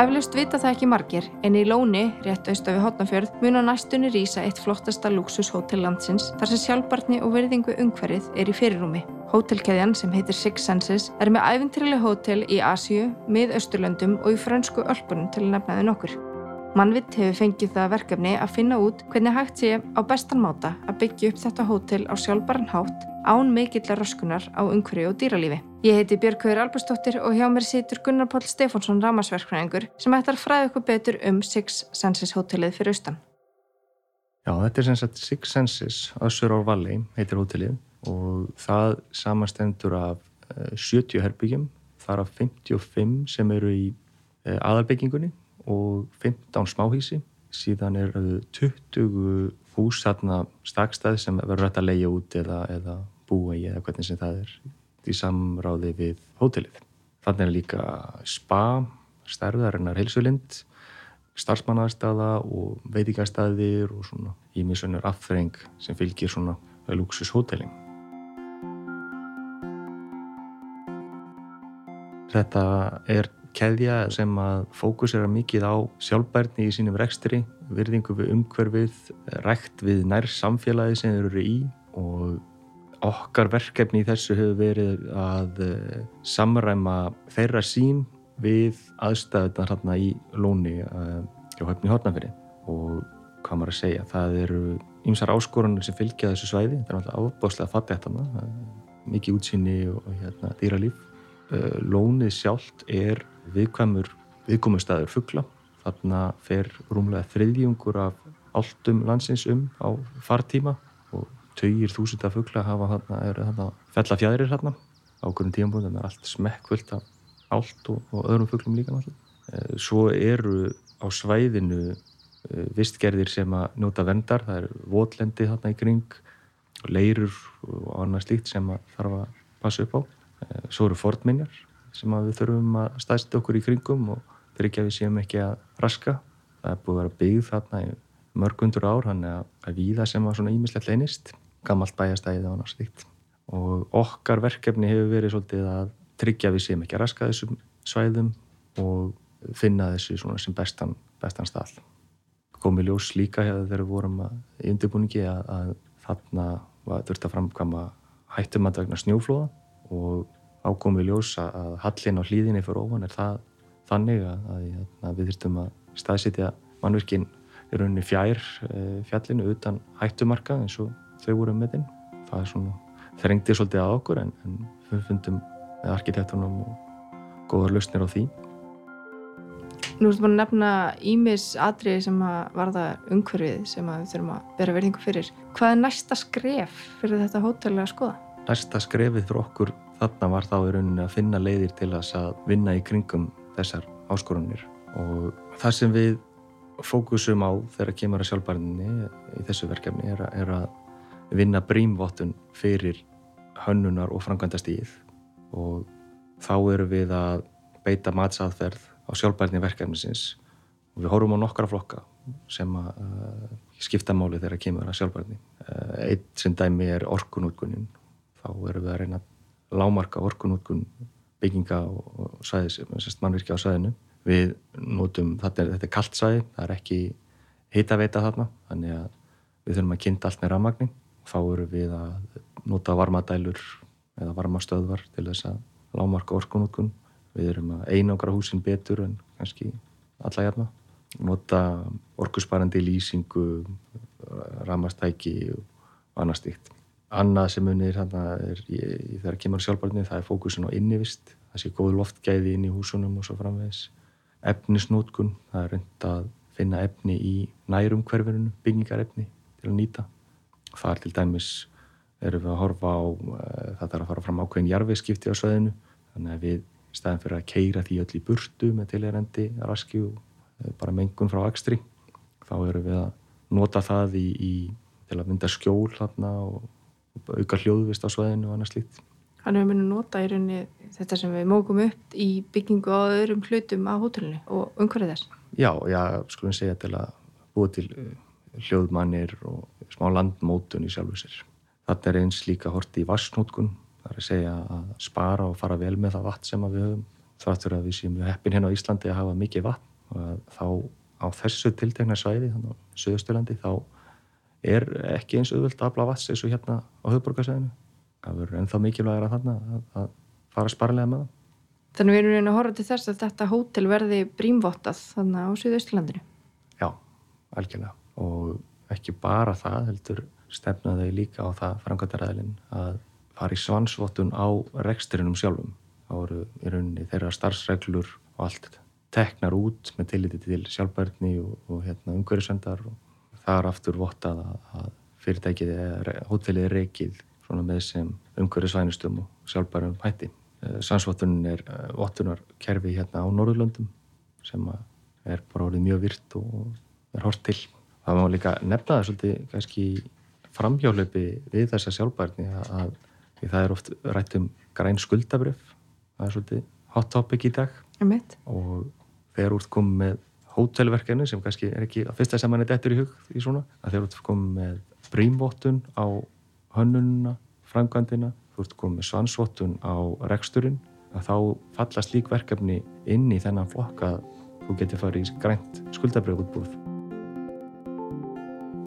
Eflaust vita það ekki margir, en í Lóni, rétt austa við Hotnafjörð, mun á næstunni rýsa eitt flottasta luxushótel landsins þar sem sjálfbarni og verðingu umhverfið er í fyrirrúmi. Hótelkeðjan sem heitir Six Senses er með æfintrileg hótel í Asju, mið-austurlöndum og í fransku Ölpunum til að nefnaði nokkur. Mannvitt hefur fengið það verkefni að finna út hvernig hægt sé á bestan máta að byggja upp þetta hótel á sjálfbaran hátt án mikill röskunar á umhverju og dýralífi. Ég heiti Björgveður Albersdóttir og hjá mér situr Gunnar Pál Stefánsson Ramasverkfræðingur sem ætlar fræða ykkur betur um Six Senses hótelið fyrir austan. Já, þetta er sem sagt Six Senses Össur á Valli heitir hótelið og það samastendur af 70 eh, herbyggjum, þar af 55 sem eru í eh, aðalbyggingunni og 15 smáhísi síðan er 20 hús þarna stakstað sem verður rætt að leia út eða, eða búa í eða hvernig sem það er í samráði við hótelið. Þannig er líka spa, stærðarinnar heilsulind, starfsmannaðarstaða og veitikastæðir og svona ímiðsönur afþreng sem fylgir svona luxushótelin. Þetta er keðja sem að fókusera mikið á sjálfbærni í sínum rekstri, virðingu við umhverfið, rækt við nær samfélagi sem þeir eru í og okkar verkefni í þessu hefur verið að eh, samræma þeirra sín við aðstæðunar hérna í lóni uh, hjá höfni Hortnafyrir og hvað maður að segja, það eru ymsar áskorunir sem fylgja þessu svæði, það er alltaf ábáslega að fatta þetta, mikið útsýni og hérna, dýralíf. Lónið sjálft er viðkvæmur viðkomustæður fuggla. Þarna fer rúmlega þriðjungur af alltum landsins um á fartíma tauðir þúsunda fuggla hafa þarna, eru þarna fellafjæðrir þarna á okkurum tíambúðum, það er allt smekkvöld af allt og, og öðrum fugglum líka náttúrulega. Eh, svo eru á svæðinu eh, vistgerðir sem að njóta vendar, það er votlendi þarna í kring, leirur og annað slíkt sem að þarf að passa upp á. Eh, svo eru fornminjar sem við þurfum að stæsta okkur í kringum og tryggja við séum ekki að raska. Það er búið að vera byggð þarna í mörgundur ár, hann er að víða sem var svona ímislegt leynist, gammalt bæjastæðið og annars líkt. Og okkar verkefni hefur verið svolítið að tryggja við séum ekki að raska þessum svæðum og finna þessu sem bestan, bestan stall. Komið ljós líka hefur þegar við vorum í undirbúningi að, að þarna þurfti að framkama hættum að vegna snjóflóða og ákomið ljósa að hallin á hlýðinni fyrir ofan er það þannig að, að, að við þurftum að staðsitja mannverkin í rauninni fjær e, fjallinu utan hættumarka eins og þau voru með þinn. Það er svona, þrengdi svolítið að okkur en, en við fundum með arkitektunum og góðar lausnir á því. Nú ertu bara að nefna ímis atriði sem að varða umhverfið sem að við þurfum að vera verðingu fyrir. Hvað er næsta skref fyrir þetta hótel að skoða? Næsta skrefið fyrir okkur þarna var þá í rauninni að finna leiðir til að vinna í kringum þessar áskorunir og það sem við fókusum á þegar kemur að sjálfbærninni í þessu verkefni er að, er að vinna brímvottun fyrir hönnunar og frangvandastíð og þá eru við að beita matsaðferð á sjálfbærni verkefnisins og við horfum á nokkra flokka sem að uh, skipta máli þegar kemur að sjálfbærni. Uh, eitt sem dæmi er orkunútkunin. Þá erum við að reyna að lámarka orkunútkun bygginga og sæðis, mannvirkja á sæðinu. Við notum, þetta er, er kallt sæði, það er ekki heitaveita þarna, þannig að við þurfum að kynnta allt með rammagnin eru við að nota varmadælur eða varmastöðvar til þess að lámarka orkunútkun. Við erum að einangra húsin betur en kannski alla jæfna. Nota orkusparandi lýsingu, ramastæki og annað stíkt. Annað sem unir í, í þegar kemur sjálfbarni það er fókusin á innivist, það sé góð loftgæði inn í húsunum og svo framvegis. Efnisnótkun, það er reynd að finna efni í nærum hverfinu, byggingarefni til að nýta. Það er til dæmis, erum við að horfa á, uh, það þarf að fara fram ákveðin jarfiðskipti á sveðinu, þannig að við í staðin fyrir að keira því öll í burtu með tilherendi raski og uh, bara mengun frá ekstri, þá erum við að nota það í, í, til að mynda skjól þarna og auka hljóðvist á svæðinu og annað slíkt. Þannig að við munum nota í rauninni þetta sem við mókum upp í byggingu á öðrum hlutum á hótelinu og umhverfið þess? Já, já, skulum segja til að búa til uh, hljóðmannir og smá landmótun í sjálfu sér. Þetta er eins líka horti í vassnótkun, það er að segja að spara og fara vel með það vatn sem við höfum. þáttur að við séum heppin hérna á Íslandi að hafa mikið vatn og þá á þessu tiltegna svæði, þannig á Suðusturlandi, þá er ekki eins auðvöld að afla vatns eins og hérna á höfburgarsæðinu. Það verður ennþá mikilvægir að þarna að, að fara sparlega með það. Þannig við erum reyna að horfa til þess að þetta hótel verði brímvottað þannig á Suðusturlandinu. Já, algjörlega. Og ekki bara það, heldur stefnaði líka á það framkvæmdaræðilinn að fara í svansvottun á reksturinnum sjálfum. Það voru í rauninni þeirra starfsreglur og allt teknar út með tilliti til sjálfbærni og, og hérna, umhverjusendar og það er aftur vottað að fyrirtækið er, hótelið er reikið með sem umhverjusvænustum og sjálfbærum hætti. Eh, Sannsvottunin er eh, vottunarkerfi hérna á Norðurlöndum sem er bara orðið mjög virt og er hort til. Það má líka nefna það svolítið kannski framhjálöpi við þessa sjálfbærni að, að það er oft rætt um græn skuldabröf. Það er svolítið hot topic í dag. Og þegar úr komum með hótelverkefni sem kannski er ekki að fyrsta sem hann er dettur í hug í svona, að þegar úr komum með brímvottun á hönnununa, framkvæmdina þú ert komið með svansvottun á reksturinn, að þá fallast lík verkefni inn í þennan flokk að þú getur farið í grænt skuldabröðutbúð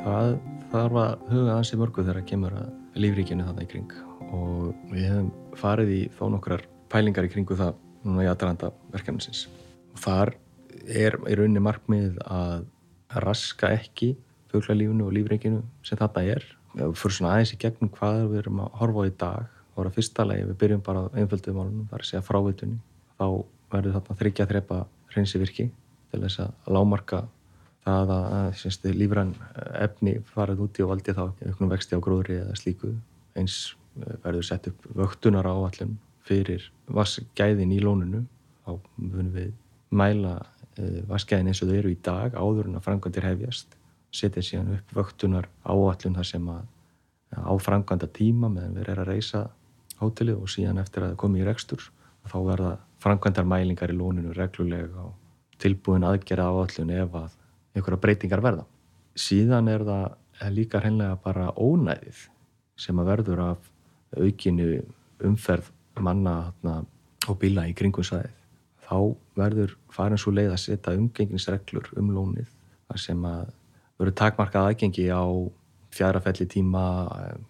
Það þarf að huga ansi mörgu þegar að kemur að lífríkinu þarna í kring. Og við hefum farið í þó nokkrar pælingar í kringu það núna í aðranda verkefnisins. Þar er í rauninni markmið að raska ekki fjöglalífunu og lífreikinu sem þetta er. Fyrir svona aðeins í gegnum hvað við erum að horfa á í dag. Þá er að fyrsta lagi, við byrjum bara einföldu málunum, það er að segja frávitunni þá verður þarna þryggja þrepa hreinsi virki til þess að lámarka það að, lífrann efni farið úti og valdi þá auknum vexti á gróðri eða slíku eins eh, verður sett upp vöktunar á allum fyrir vassgæðin í lónunu þá munum við mæla uh, vaskæðin eins og þau eru í dag áður en að framkvæmdir hefjast. Setja síðan upp vöktunar áallun þar sem að á framkvæmda tíma meðan við erum að reysa hótelið og síðan eftir að komi í rekstur. Þá verða framkvæmdar mælingar í lóninu reglulega og tilbúin aðgerða áallun ef að einhverja breytingar verða. Síðan er það líka hreinlega bara ónæðið sem að verður af aukinu umferð manna og bíla í kringum sæðið þá verður farin svo leið að setja umgenginsreglur um lónið sem að verður takmarkað aðgengi á fjarafelli tíma,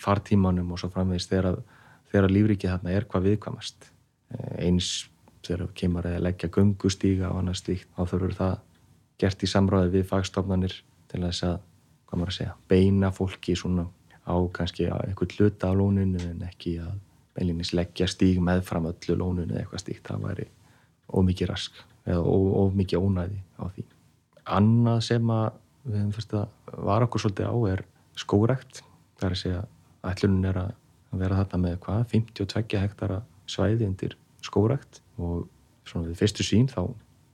fartímanum og svo framvegist þegar, þegar lífrikið þarna er hvað viðkvamast. Eins þegar kemur að leggja gungustíga og annað stíkt, þá þurfur það gert í samráði við fagstofnanir til þess að, hvað maður að segja, beina fólki svona á kannski eitthvað hluta á lóninu en ekki að beilinnis leggja stíg með fram öllu lónunu eða eitthvað stíkt, það væri of mikið rask eða of, of mikið ónæði á því. Annað sem að við hefum fyrst að vara okkur svolítið á er skórekt. Það er að segja ætlunum er að vera þetta með hvað? 52 hektara svæði undir skórekt og svona við fyrstu sín þá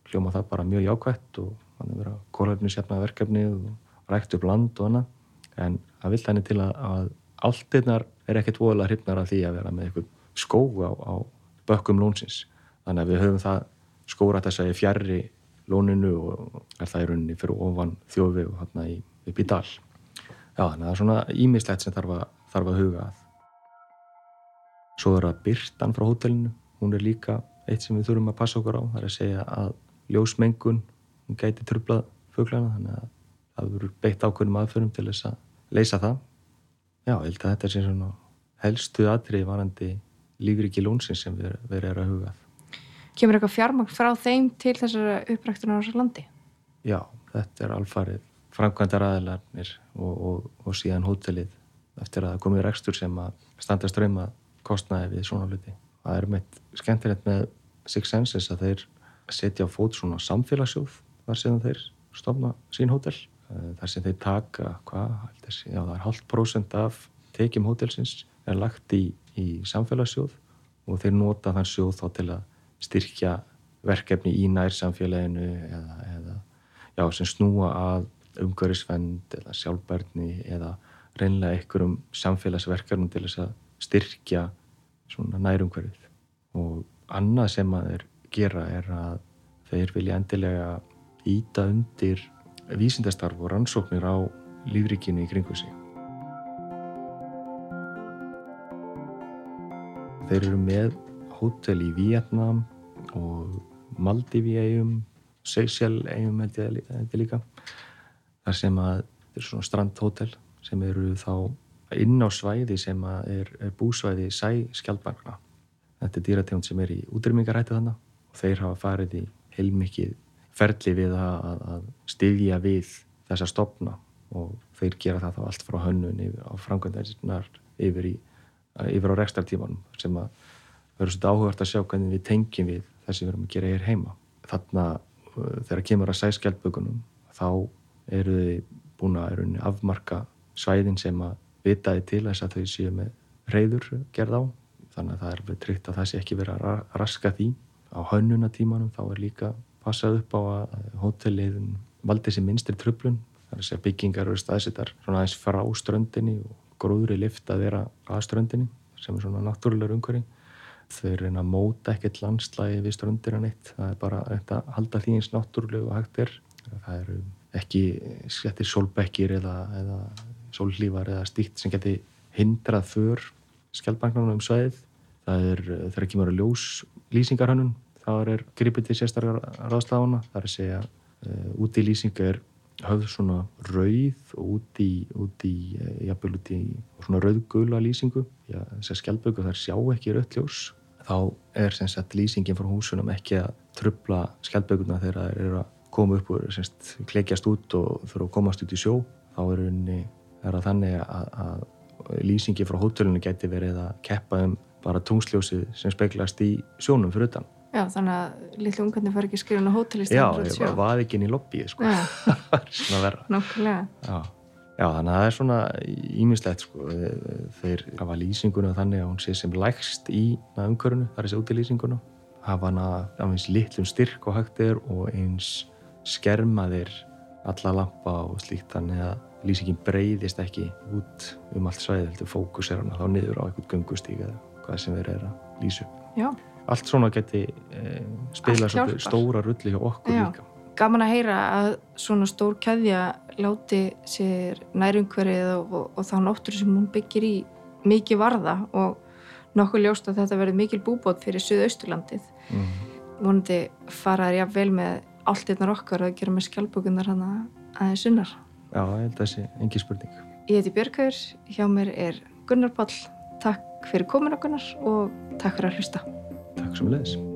hljóma það bara mjög jákvægt og þannig að vera kólöfnisjafna verkefni og rækt upp land og annað. En það vil þannig til að, að alltinnar er ekkert voðalega hrifnar af því að vera með eitthvað skó á, á bökkum lónsins. Þannig að við höfum það skóra þess að ég fjarrri lóninu og er það í rauninni fyrir ofan þjófi og hérna í, upp í dal. Já þannig að það er svona ímislegt sem þarf að, þarf að huga að. Svo er það byrtan frá hótelinu. Hún er líka eitt sem við þurfum að passa okkur á. Það er að segja að ljósmengun hún gæti trublað fuglana þannig að það verður beitt ákveðnum aðförum til þess að leysa það já, ég held að þetta er svona helstu aðrið varandi lífriki lónsins sem við, við erum að huga að Kemur eitthvað fjármang frá þeim til þessara uppræktunar á þessu landi? Já, þetta er alfarið framkvæmdar aðlarnir og, og, og síðan hótelið eftir að komið rekstur sem að standa ströyma kostnaði við svona hluti. Það er meitt skemmtilegt með Six Senses að þeir setja á fót svona samfélagssjóð þar sem þeir stofna sín hótel. Eh, þar sem þeir taka, hvað, já það er halvt prósend af tekjum hótelsins er lagt í, í samfélagssjóð og þeir nota þann sjóð þá til að styrkja verkefni í nærsamfélaginu eða, eða já, sem snúa að umhverfisvend eða sjálfbærni eða reynlega einhverjum samfélagsverkefnum til þess að styrkja svona nærumhverfið og annað sem að þeir gera er að þeir vilja endilega íta undir vísindastarf og rannsóknir á lífrikinu í kringu sig. Þeir eru með hótel í Vietnam og Maldiví eigum, Seychell eigum held ég, ég líka þar sem að þetta er svona strandhótel sem eru þá inn á svæði sem er, er búsvæði sæ skjaldbarna. Þetta er dýrategund sem er í útrymmingarættu þannig og þeir hafa farið í heilmikið ferli við að, að styðja við þessa stopna og þeir gera það þá allt frá hönnun yfir á framkvæmdarinnar yfir, yfir á rekstartímanum sem að verður svolítið áhugart að sjá hvernig við tengjum við þess að við erum að gera hér heima. Þannig að uh, þegar kemur að sæskjaldbökunum þá eru þið búin að afmarka svæðin sem að vitaði til þess að þau séu með reyður gerð á þannig að það er tryggt að það sé ekki verið að raska því á hönnunatímanum þá er líka passað upp á að hótelliðin valdi sér minstri tröflun þar er sér byggingar og staðsettar svona aðeins frá ströndinni og gróðri lift að vera að ströndinni sem er svona náttúrulegur umhverfi. Þau reyna að móta ekkert landslægi við ströndir að neitt það er bara að halda því eins náttúrulegu og hægt er. Það eru ekki skettir solbekkir eða, eða sólhlífar eða stíkt sem geti hindrað för skjaldbanknarinn um sveið það er þegar ekki mjög ljós lýsingarhannun þá er gripið til sérstakar ráðslafana það er að segja uh, úti í lýsinga er höfð svona rauð og úti út í, uh, jafnvel úti í svona rauðgula lýsingu. Þess að skjaldböku þar sjá ekki rauðljós þá er sem sagt lýsingin frá húsunum ekki að trubla skjaldbökuna þegar það eru að koma upp og semst klekjast út og þurfa að komast út í sjó. Þá er unni er þannig að, að lýsingi frá hótelunum geti verið að keppa um bara tungsljósið sem speglast í sjónum fyrir utan. Já, þannig að lilla ungarnir fari ekki skrifin á hótelist Já, ég var ekki inn í lobby sko. það var svona Nákvæmlega Já. Já, þannig að það er svona ímislegt sko. þeir hafa lýsinguna þannig að hún sé sem lægst í umkörunu, það er þessi útilýsinguna hafa hana af eins litlum styrk og hægt er og eins skermaðir alla lampa og slíkt þannig að lýsingin breyðist ekki út um allt svæðið fókus er hann þá niður á eitthvað gungustík eða hvað sem verður að lýsu Já. Allt svona geti eh, spila stóra rulli hjá okkur Já. líka Gaman að heyra að svona stór kæðja láti sér nærumhverfið og, og, og þá náttur sem hún byggir í mikið varða og nokkuð ljóst að þetta verður mikil búbót fyrir Suðausturlandið mm. vonandi faraður ég vel með allt einnar okkar að gera með skjálpökunar hann aðeins unnar Já, ég held að sé engi spurning. Ég heiti Björgur, hjá mér er Gunnar Pall. Takk fyrir komina Gunnar og takk fyrir að hlusta. Takk sem leðis.